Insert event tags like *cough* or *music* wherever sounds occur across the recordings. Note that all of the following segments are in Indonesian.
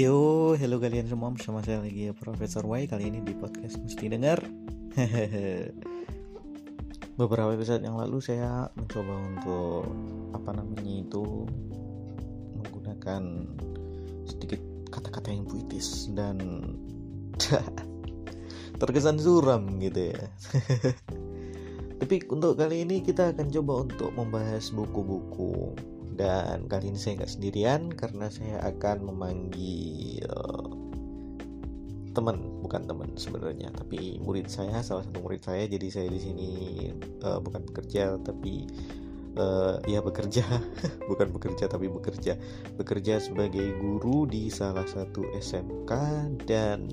Yo, hello kalian semua bersama saya lagi Profesor Y kali ini di podcast mesti dengar. *laughs* Beberapa episode yang lalu saya mencoba untuk apa namanya itu menggunakan sedikit kata-kata yang puitis dan *laughs* terkesan suram gitu ya. *laughs* Tapi untuk kali ini kita akan coba untuk membahas buku-buku dan kali ini saya nggak sendirian karena saya akan memanggil teman bukan teman sebenarnya tapi murid saya salah satu murid saya. Jadi saya di sini uh, bukan bekerja tapi uh, ya bekerja. *laughs* Bukan bekerja tapi bekerja. Bekerja sebagai guru di salah satu SMK dan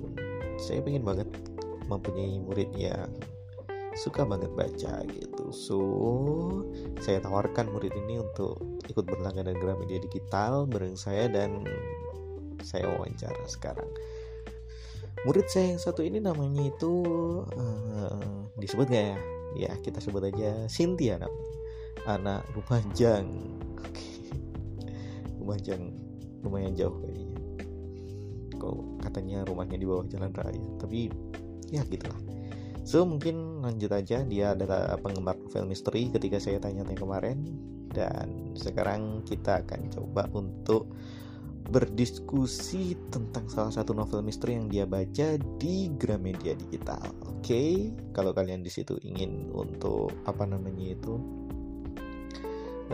saya pengen banget mempunyai murid yang suka banget baca gitu. So saya tawarkan murid ini untuk ikut berlangganan Gramedia Digital bareng saya dan saya wawancara sekarang. Murid saya yang satu ini namanya itu uh, disebut gak ya? Ya kita sebut aja Cynthia namanya anak Lumajang oke. Lumajang lumayan jauh kayaknya. Kok katanya rumahnya di bawah jalan raya tapi ya gitulah So mungkin lanjut aja dia adalah penggemar novel misteri ketika saya tanya-tanya kemarin dan sekarang kita akan coba untuk berdiskusi tentang salah satu novel misteri yang dia baca di Gramedia Digital. Oke, okay? kalau kalian di situ ingin untuk apa namanya itu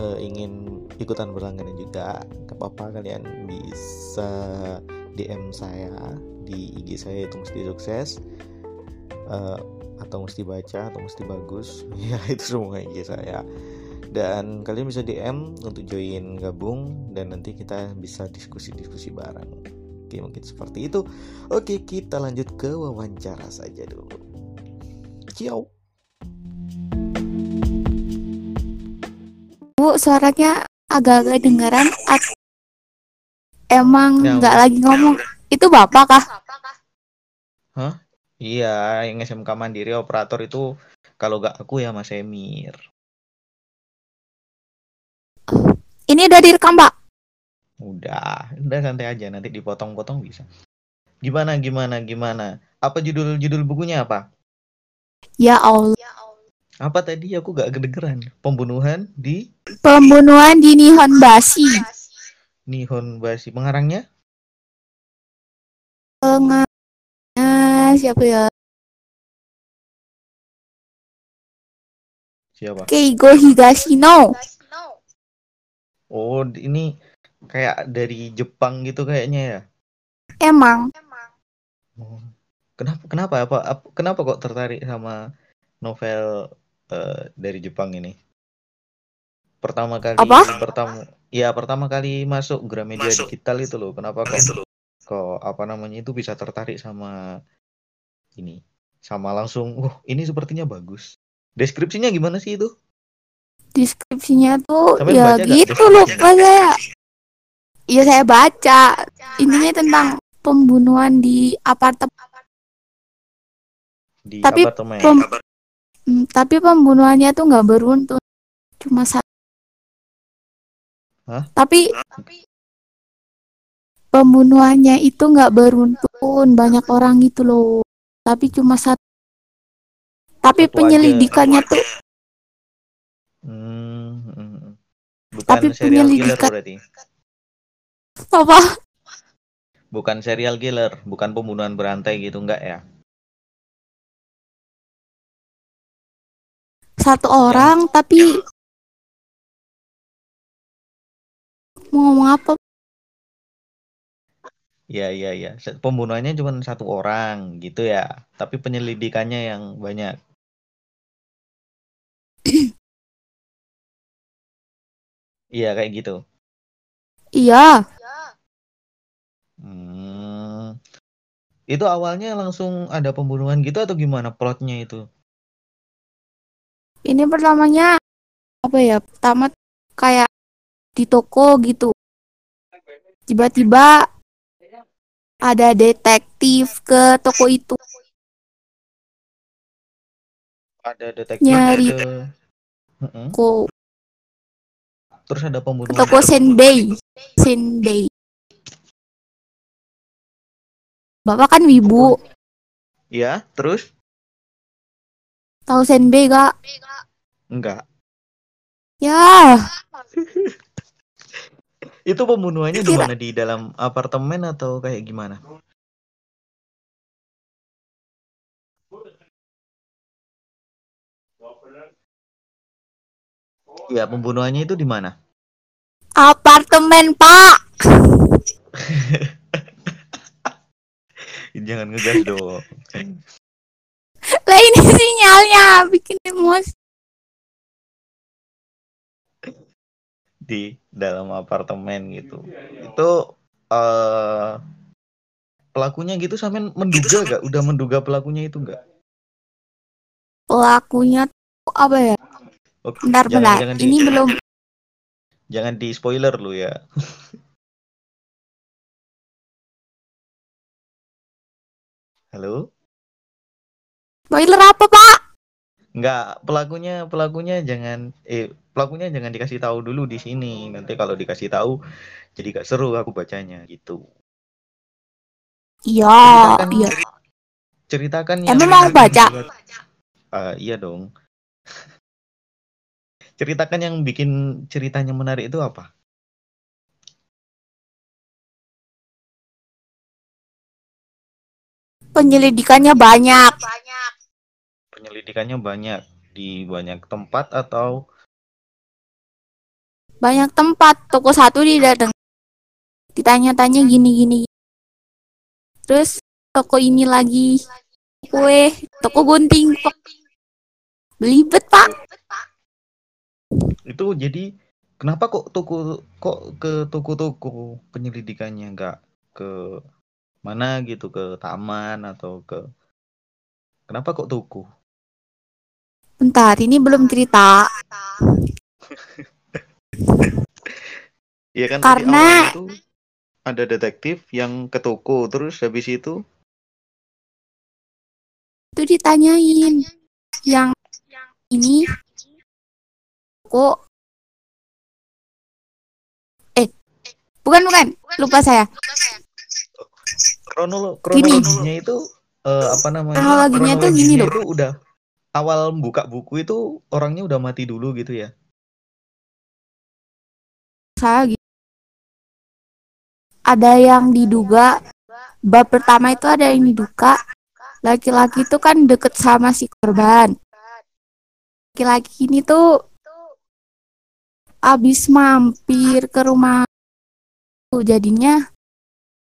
uh, ingin ikutan berlangganan juga, gak apa-apa kalian bisa DM saya di IG saya itu mesti sukses. Uh, atau mesti baca atau mesti bagus. *laughs* Ya itu semua IG saya dan kalian bisa DM untuk join gabung dan nanti kita bisa diskusi-diskusi bareng. Oke mungkin seperti itu. Oke kita lanjut ke wawancara saja dulu. Ciao. Bu suaranya agak-agak dengaran. Emang nggak lagi ngomong. Itu bapak kah? Hah? Iya, yang SMK Mandiri operator itu kalau gak aku ya Mas Emir. Ini udah direkam, Pak? Udah, udah santai aja, nanti dipotong-potong bisa. Gimana, gimana, gimana? Apa judul-judul bukunya apa? Ya Allah. Apa tadi aku gak kedengeran? Pembunuhan di? Pembunuhan di Nihon Bashi. Nihon Bashi. Pengarangnya? Pengarang siapa ya? Siapa? Keigo Higashino. Oh, ini kayak dari Jepang gitu kayaknya ya? Emang. Oh. Kenapa kenapa apa, apa kenapa kok tertarik sama novel uh, dari Jepang ini? Pertama kali apa? pertama ya pertama kali masuk Gramedia masuk. Digital itu loh. Kenapa kok kok apa namanya itu bisa tertarik sama ini. Sama langsung *laughs* wah ini sepertinya bagus. Deskripsinya gimana sih itu? Deskripsinya tuh Sampai ya gitu loh saya ya. Saya baca. Intinya tentang pembunuhan di apartemen. Di tapi apartemen. Pem hmm, tapi pembunuhannya tuh nggak beruntun. Cuma satu Hah? tapi pembunuhannya itu nggak beruntun. Banyak orang gitu loh tapi cuma satu tapi satu penyelidikannya aja. tuh hmm, hmm, hmm. bukan tapi serial killer berarti apa bukan serial killer bukan pembunuhan berantai gitu enggak ya satu orang tapi mau ngomong apa Iya iya iya. Pembunuhannya cuma satu orang gitu ya. Tapi penyelidikannya yang banyak. Iya kayak gitu. Iya. Hmm. Itu awalnya langsung ada pembunuhan gitu atau gimana plotnya itu? Ini pertamanya apa ya? Pertama kayak di toko gitu. Tiba-tiba ada detektif ke toko itu. Ada detektif nyari ke... toko. Terus ada pembunuhan. Toko Senbei. Senbei. Bapak kan wibu. Iya, terus? Tahu senbe gak? Enggak. Ya. *laughs* Itu pembunuhannya di mana? Di dalam apartemen atau kayak gimana? Ya, pembunuhannya itu di mana? Apartemen, Pak. *laughs* Jangan ngegas dong. Lah ini sinyalnya bikin emosi. Di dalam apartemen gitu. Itu uh, pelakunya gitu sampai menduga gak? Udah menduga pelakunya itu gak? Pelakunya tuh apa ya? Oke, bentar, jangan, bentar. Jangan ini di, belum. Jangan di spoiler lu ya. *laughs* Halo? Spoiler apa, Pak? Enggak, pelakunya pelakunya jangan eh pelakunya jangan dikasih tahu dulu di sini. Nanti kalau dikasih tahu jadi gak seru aku bacanya gitu. Iya, ceritakan, iya. Ceritakan yang Emang mau baca? Uh, iya dong. *laughs* ceritakan yang bikin ceritanya menarik itu apa? Penyelidikannya banyak. Penyelidikannya banyak di banyak tempat atau banyak tempat. Toko satu didateng. Ditanya-tanya gini-gini. Terus toko ini lagi kue, toko gunting. Belibet, Pak. Itu jadi kenapa kok toko kok ke toko-toko penyelidikannya nggak ke mana gitu ke taman atau ke kenapa kok tuku? Bentar, ini belum cerita. *laughs* Iya kan karena itu ada detektif yang ke toko terus habis itu itu ditanyain yang ini kok eh bukan bukan lupa saya Kronolo kronologinya itu uh, apa namanya? Kronologinya tuh gini loh. Itu udah awal buka buku itu orangnya udah mati dulu gitu ya. Ada yang diduga bab pertama itu ada yang diduga laki-laki itu kan deket sama si korban. Laki-laki ini tuh abis mampir ke rumah jadinya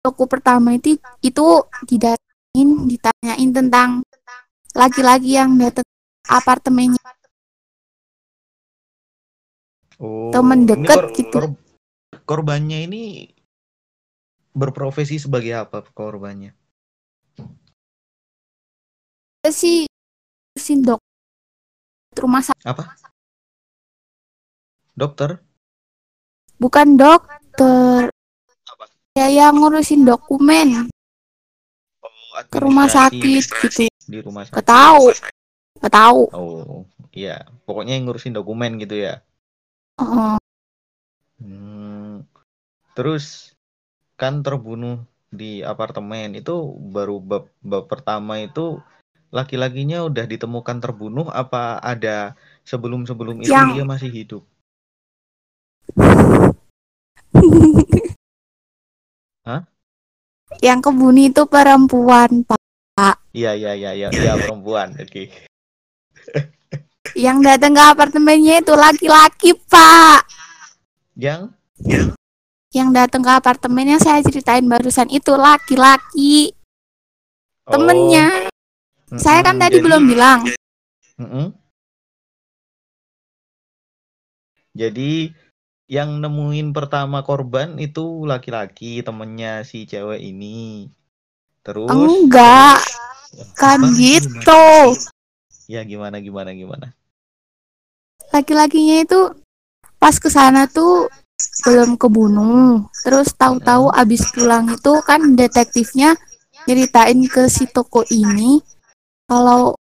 toko pertama itu itu didatengin ditanyain tentang laki-laki yang datang apartemennya. Oh, temen deket kor gitu. kor korbannya ini berprofesi sebagai apa korbannya? Si si dok rumah sakit apa? Dokter? Bukan dokter. Ya yang ngurusin dokumen oh, ke rumah sakit gitu. Di rumah sakit tahu tahu oh iya pokoknya yang ngurusin dokumen gitu ya uh. hmm, terus kan terbunuh di apartemen itu baru bab, bab pertama itu laki-lakinya udah ditemukan terbunuh apa ada sebelum-sebelum itu yang... dia masih hidup *laughs* Hah? Yang kebuni itu perempuan, Pak. Iya, iya, iya, iya, iya perempuan. Oke. Okay. Yang datang ke apartemennya itu laki-laki, Pak. Yang? Yang? Yang datang ke apartemen yang saya ceritain barusan itu laki-laki. Oh. Temennya. Mm -hmm. Saya kan tadi Jadi... belum bilang. Mm -hmm. Jadi yang nemuin pertama korban itu laki-laki temennya si cewek ini terus enggak kan gitu ya gimana gimana gimana? Laki-lakinya itu pas ke sana tuh belum kebunuh terus tahu-tahu abis pulang itu kan detektifnya nyeritain ke si toko ini kalau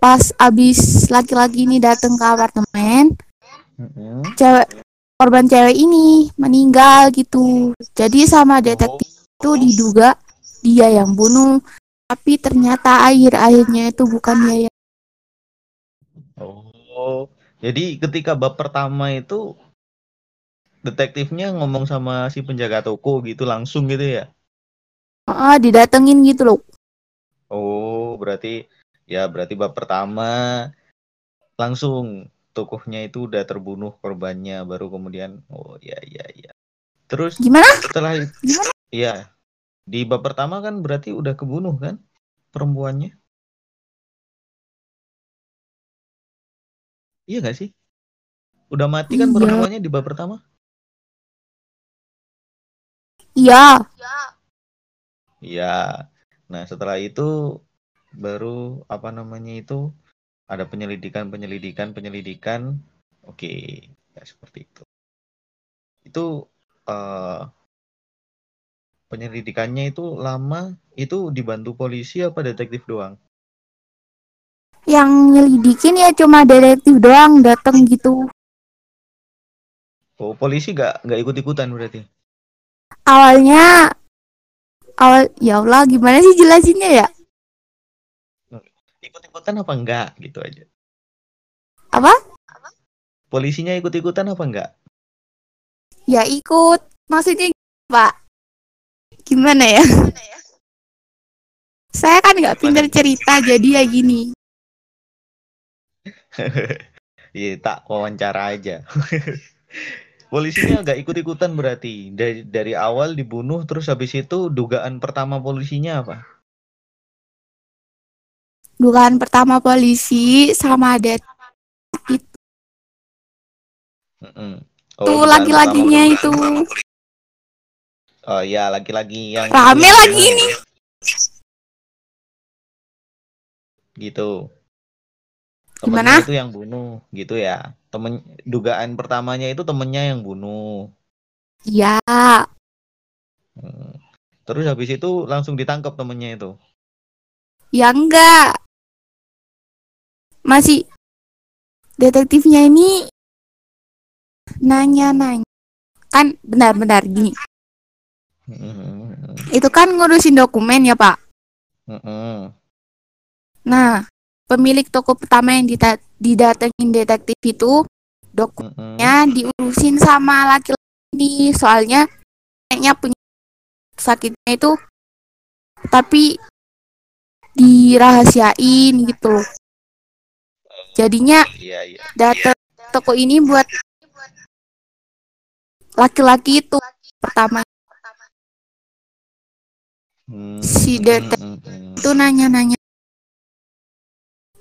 pas abis laki-laki ini datang ke apartemen cewek korban cewek ini meninggal gitu. Jadi sama detektif itu diduga dia yang bunuh. Tapi ternyata air airnya itu bukan dia yang Oh, jadi ketika bab pertama itu detektifnya ngomong sama si penjaga toko gitu langsung gitu ya? ah didatengin gitu loh Oh, berarti ya berarti bab pertama langsung tokohnya itu udah terbunuh korbannya baru kemudian oh ya ya ya. Terus gimana setelah itu gimana ya di bab pertama kan berarti udah kebunuh kan perempuannya? Iya gak sih? Udah mati kan Iya. perempuannya di bab pertama? iya Iya. Nah, setelah itu baru apa namanya itu ada penyelidikan, penyelidikan, penyelidikan. Oke, ya seperti itu. Itu eh, penyelidikannya itu lama, itu dibantu polisi apa detektif doang? Yang nyelidikin ya cuma detektif doang dateng gitu. Oh, polisi nggak nggak ikut-ikutan berarti? awalnya awal ya Allah gimana sih jelasinnya ya? Ikut-ikutan apa enggak gitu aja. apa? Polisinya ikut-ikutan apa enggak? ya ikut. Maksudnya pak? Gimana ya? Saya kan nggak pinter cerita jadi ya gini *laughs* Iya, tak wawancara aja. *laughs* Polisinya nggak ikut-ikutan berarti dari dari awal dibunuh terus habis itu dugaan pertama polisinya apa? dugaan pertama polisi sama det itu Mm-mm. tuh dugaan laki-lakinya itu Oh iya laki-laki yang Rame lagi ini. ya? Gimana? Temennya itu yang bunuh gitu ya. Temen dugaan pertamanya itu temennya yang bunuh. ya Hmm. Terus habis itu langsung ditangkap temennya itu. ya enggak masih detektifnya ini nanya-nanya kan benar-benar gini Mm-mm. itu kan ngurusin dokumen ya pak Mm-mm. nah pemilik toko pertama yang dita- didatengin detektif itu dokumennya diurusin sama laki-laki ini. Soalnya kayaknya punya sakitnya itu tapi dirahasiain gitu loh. Jadinya Iya iya. datang toko ini buat laki-laki itu pertama. Hmm, Si detek- mm. itu nanya-nanya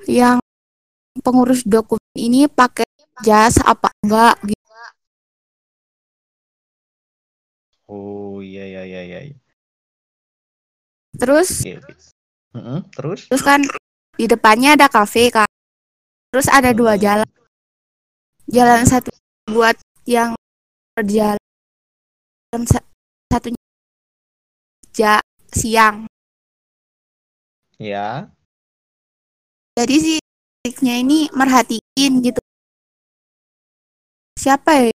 yang pengurus dokumen ini pakai jas apa enggak gitu. Oh iya iya iya iya. iya. terus Oke oke. Mm-mm, Terus? terus kan di depannya ada kafe kan terus ada dua Mm-mm. jalan jalan satu buat yang berjalan sa- satunya ja siang Ya. Jadi si detektifnya ini merhatiin gitu siapa ya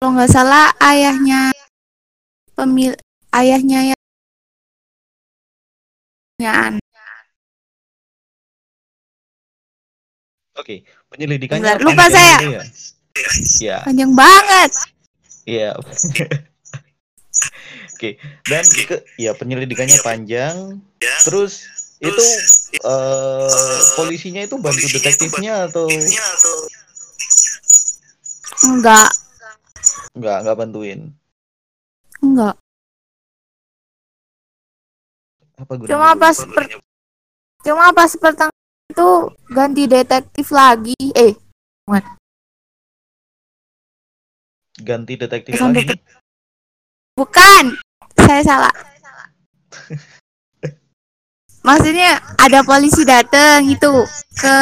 kalau nggak salah ayahnya pemil ayahnya yang yang Oke, penyelidikannya Bentar, lupa saya. ya? Iya, panjang banget iya. *laughs* Oke, dan ke ya penyelidikannya panjang. Terus itu eh polisinya itu bantu detektifnya atau? enggak. Enggak enggak bantuin? enggak. Apa gunanya? cuma pas per- cuma pas pertama itu ganti detektif lagi. Eh Ganti detektif Sampai lagi. bukan. Saya salah *laughs* maksudnya ada polisi datang itu ke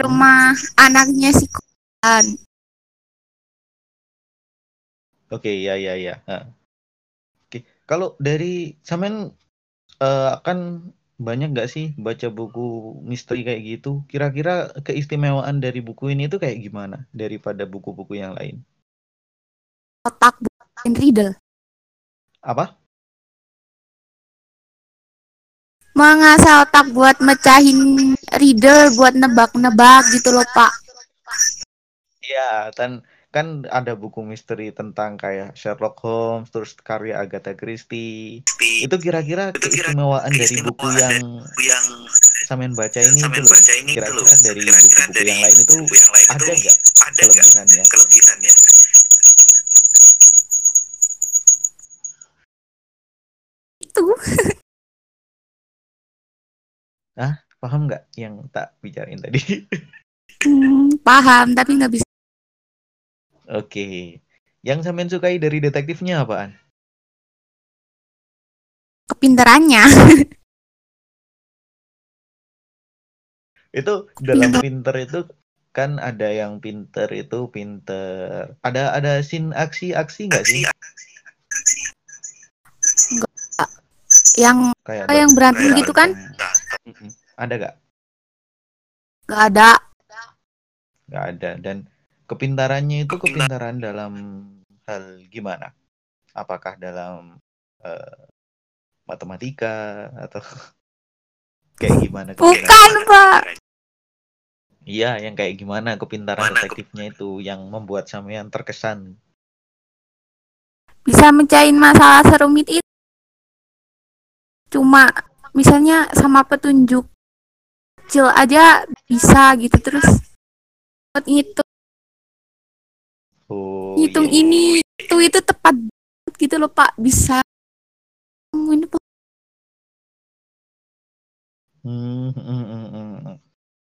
rumah anaknya si korban Oke, ya ya ya. Nah. Oke, kalau dari Samen eh, kan banyak nggak sih baca buku misteri kayak gitu? Kira-kira keistimewaan dari buku ini itu kayak gimana daripada buku-buku yang lain? otak bukan riddle Apa? Mengasah otak buat mecahin riddle buat nebak-nebak gitu loh pak Iya, dan kan ada buku misteri tentang kayak Sherlock Holmes, terus karya Agatha Christie. Itu kira-kira keistimewaan dari buku yang yang Samen baca ini itu sampean loh. baca ini itu loh. Kira-kira dari buku-buku yang lain itu buku yang lain ada itu nggak ada nggak kelebihannya? kelebihannya? Paham nggak yang tak bicarain tadi? *laughs* hmm, paham tapi nggak bisa Oke. Yang Samen sukai dari detektifnya apaan? kepintarannya *laughs* Itu dalam pinter itu kan ada yang pinter itu pinter. Ada ada scene aksi-aksi nggak sih? yang Kayak yang berantem gitu kan. Ada nggak? nggak ada Nggak ada. Dan kepintarannya itu kepintaran dalam hal gimana? Apakah dalam eh, matematika atau *laughs* kayak gimana? bukan pak Iya, yang kayak gimana kepintaran Mana detektifnya itu yang membuat sampean terkesan. bisa mencahin masalah serumit itu cuma misalnya sama petunjuk kecil aja bisa gitu terus buat ngitung Oh, ngitung iya. ini itu itu tepat gitu loh pak bisa ini Pak. Hmm, hmm, hmm, hmm, hmm.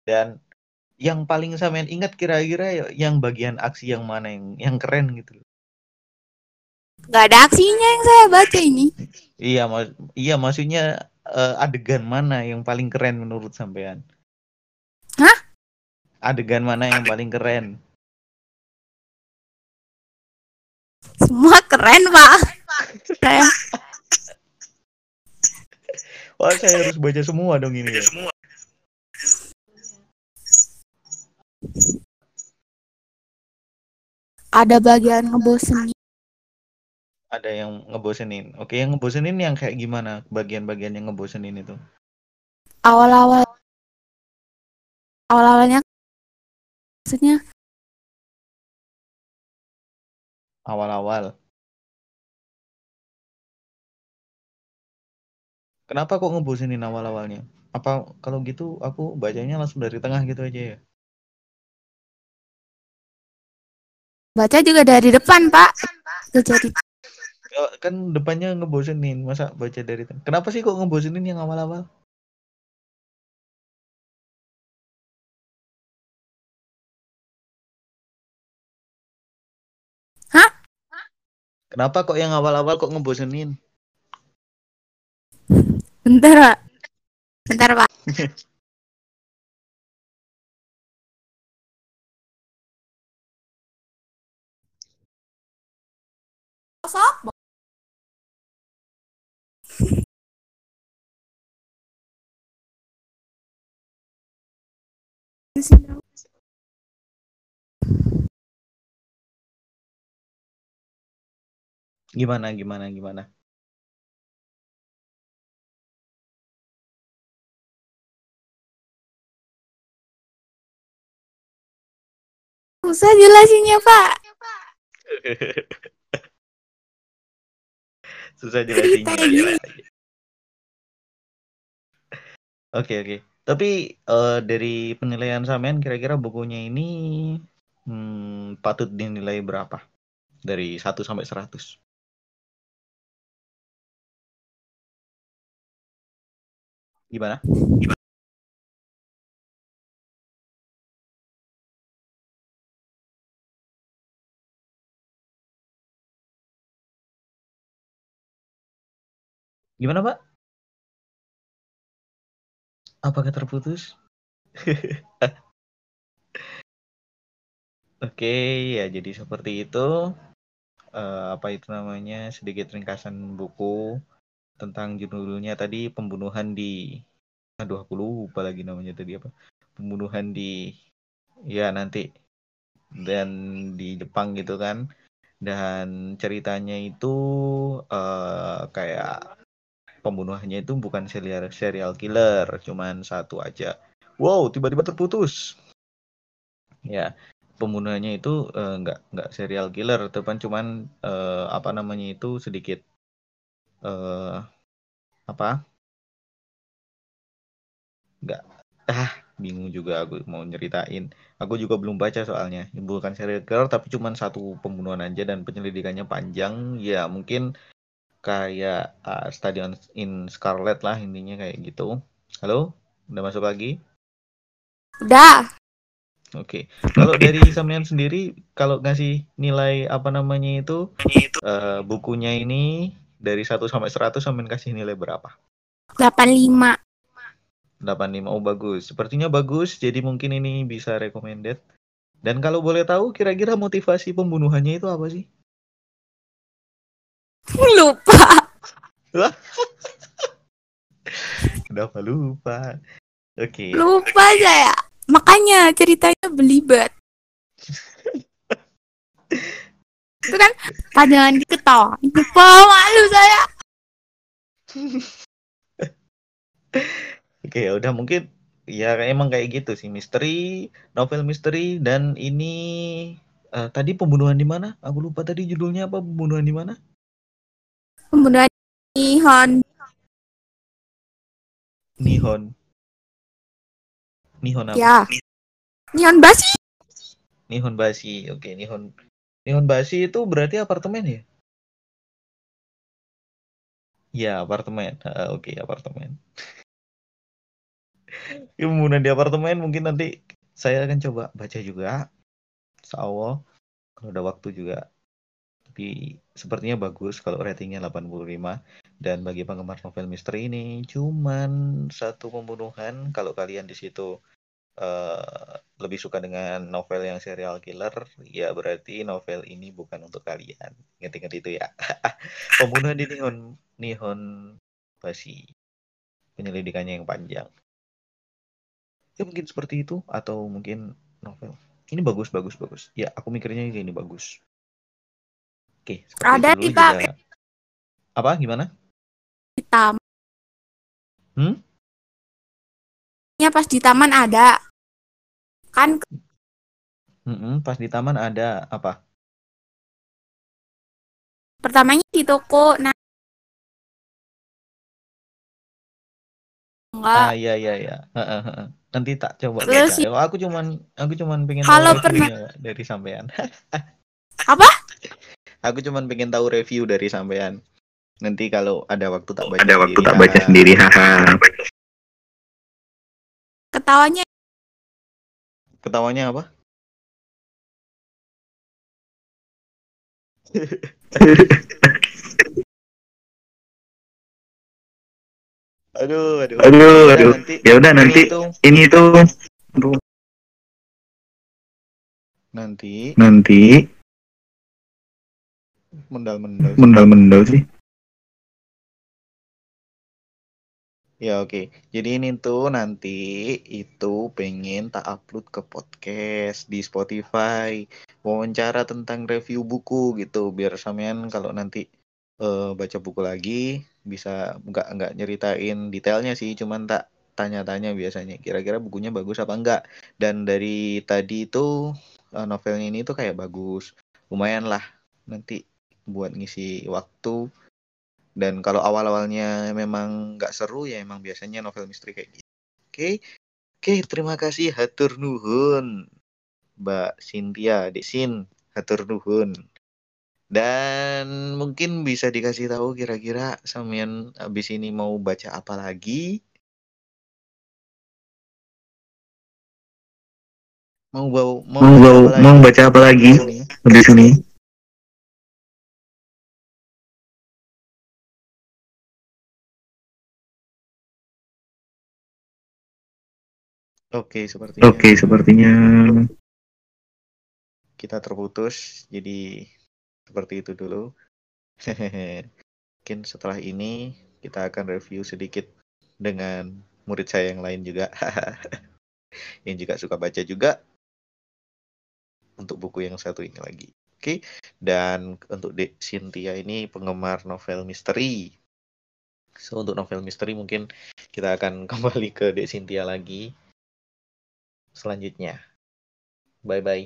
Dan yang paling sampean ingat kira-kira ya- yang bagian aksi yang mana yang yang keren gitu loh. nggak ada aksinya yang saya baca ini Iya, mas iya maksudnya eh, adegan mana yang paling keren menurut sampean? Hah? Adegan mana yang paling keren? semua keren pak saya Wah, saya harus baca semua dong ini Baca ya. semua. ada bagian ngebosenin Ada yang ngebosenin. Oke, yang ngebosenin yang kayak gimana? Bagian-bagian yang ngebosenin itu. awal-awal awal-awalnya maksudnya Awal-awal. Kenapa kok ngebosenin awal-awalnya? Apa kalau gitu aku bacanya langsung dari tengah gitu aja ya? baca juga dari depan pak Gak jadi Kan depannya ngebosenin, masa baca dari? Kenapa sih kok ngebosenin yang awal-awal? Hah? Kenapa kok yang awal-awal kok ngebosenin? bentar pak bentar pak *laughs* Gimana, gimana, gimana? Susah jelasinnya pak *laughs* Susah jelasinnya. Ya. Oke, oke. Tapi eh, dari penilaian sampean kira-kira bukunya ini hmm, patut dinilai berapa? Dari 1 sampai 100. Gimana? Gimana, Pak? Apakah terputus? *laughs* Oke, ya jadi seperti itu. Eh, apa itu namanya? Sedikit ringkasan buku tentang judulnya tadi pembunuhan di aduh aku lupa lagi namanya tadi apa? Pembunuhan di ya nanti dan di Jepang gitu kan. Dan ceritanya itu eh, kayak pembunuhannya itu bukan serial serial killer, cuman satu aja. Wow, tiba-tiba terputus. Ya, pembunuhannya itu uh, nggak nggak serial killer, tapi cuman uh, apa namanya itu sedikit uh, apa? Nggak ah bingung juga aku mau nyeritain. Aku juga belum baca soalnya. Bukan serial killer tapi cuman satu pembunuhan aja dan penyelidikannya panjang. Ya mungkin kayak uh, Stadion in Scarlet lah intinya kayak gitu. Halo, udah masuk lagi? Udah. Oke, okay. kalau dari Samian sendiri, kalau ngasih nilai apa namanya itu, uh, bukunya ini dari 1 sampai 100 Samian kasih nilai berapa? 85. 85, oh bagus. Sepertinya bagus, jadi mungkin ini bisa recommended. Dan kalau boleh tahu, kira-kira motivasi pembunuhannya itu apa sih? Lupa. *laughs* Kenapa lupa? Oke. Okay. Lupa saya. Makanya ceritanya belibet. *laughs* itu kan panjangan diketawa. Lupa malu saya. Oke, ya udah mungkin ya emang kayak gitu sih misteri, novel misteri dan ini uh, tadi pembunuhan di mana? Aku lupa tadi judulnya apa pembunuhan di mana? Pembunuhan Nihon. Nihon. Nihon apa? Ya. Nihon Bashi. Nihon Bashi. Oke, Nihon Nihon Bashi itu berarti apartemen ya? Ya, apartemen. Uh, Oke, okay, apartemen. *laughs* Kemudian di apartemen mungkin nanti saya akan coba baca juga. Sawo kalau ada waktu juga. Tapi sepertinya bagus kalau ratingnya 85 dan bagi penggemar novel misteri ini cuman satu pembunuhan kalau kalian di situ uh, lebih suka dengan novel yang serial killer, ya berarti novel ini bukan untuk kalian. Ingat-ingat itu ya. *laughs* Pembunuhan di Nihon Nihon Bashi. Penyelidikannya yang panjang. Ya mungkin seperti itu atau mungkin novel. Ini bagus bagus bagus. Ya aku mikirnya ini bagus. Oke, ada di juga... Apa gimana? Hitam. Hmm? Ya pas di taman ada. Kan mm -mm, pas di taman ada apa? Pertamanya di toko. Nah. Enggak. Ah iya iya iya. Nanti tak coba Terus, baca. Aku cuman aku cuman pengen Kalau pernah *laughs* dari sampean. apa? Aku cuman pengen tahu review dari sampean. Nanti kalau ada waktu tak baca ada waktu tak baca sendiri haha. Ketawanya ketawanya apa? *laughs* Aduh aduh. Aduh aduh. Ya udah nanti. ini tuh nanti. Nanti mendal mendal mendal mendal sih. Ya oke. Jadi ini tuh nanti itu pengen tak upload ke podcast di Spotify, wawancara tentang review buku gitu, biar sampean kalau nanti uh, baca buku lagi bisa nggak nggak nyeritain detailnya sih, cuman tak tanya-tanya biasanya kira-kira bukunya bagus apa enggak. Dan dari tadi itu uh, novelnya ini tuh kayak bagus, lumayan lah. Nanti buat ngisi waktu dan kalau awal-awalnya memang nggak seru ya emang biasanya novel misteri kayak gitu. Oke. Oke, terima kasih hatur nuhun. Mbak Cynthia, Dek Sin, hatur nuhun. Dan mungkin bisa dikasih tahu kira-kira Samian abis ini mau baca apa lagi? Mau bau mau, mau, baca, mau baca apa lagi? Di sini. Oke, sepertinya. Oke, sepertinya kita terputus. Jadi seperti itu dulu. *laughs* Mungkin setelah ini kita akan review sedikit dengan murid saya yang lain juga. *laughs* yang juga suka baca juga untuk buku yang satu ini lagi. Oke, dan untuk Dek Cynthia ini penggemar novel misteri. So untuk novel misteri mungkin kita akan *laughs* kembali ke Dek Cynthia lagi selanjutnya. Bye bye.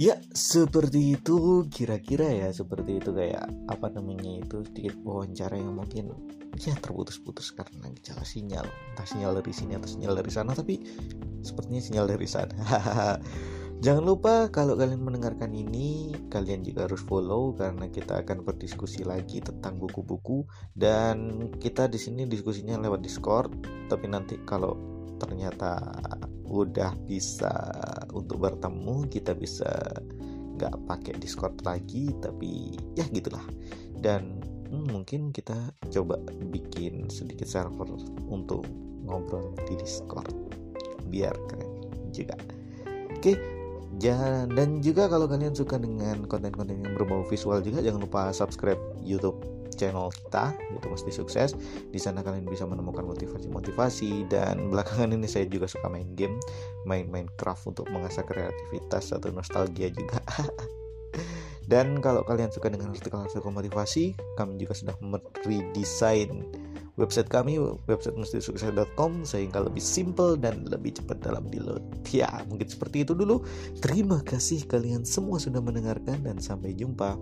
Ya, seperti itu kira-kira ya, seperti itu kayak apa namanya itu sedikit wawancara yang mungkin ya terputus-putus karena gejala sinyal, entah sinyal dari sini atau sinyal dari sana, tapi sepertinya sinyal dari sana. *laughs* Jangan lupa kalau kalian mendengarkan ini, kalian juga harus follow karena kita akan berdiskusi lagi tentang buku-buku dan kita di sini diskusinya lewat Discord. Tapi nanti kalau ternyata udah bisa untuk bertemu kita bisa nggak pakai Discord lagi tapi ya gitulah dan hmm, mungkin kita coba bikin sedikit server untuk ngobrol di Discord biar keren juga oke dan juga kalau kalian suka dengan konten-konten yang berbau visual juga jangan lupa subscribe YouTube channel kita itu mesti sukses. Di sana kalian bisa menemukan motivasi-motivasi dan belakangan ini saya juga suka main game main Minecraft untuk mengasah kreativitas atau nostalgia juga. *laughs* Dan kalau kalian suka dengan artikel-artikel motivasi kami juga sudah meredesain website kami website mesti sukses.com sehingga lebih simple dan lebih cepat dalam di load ya mungkin seperti itu dulu. Terima kasih kalian semua sudah mendengarkan dan sampai jumpa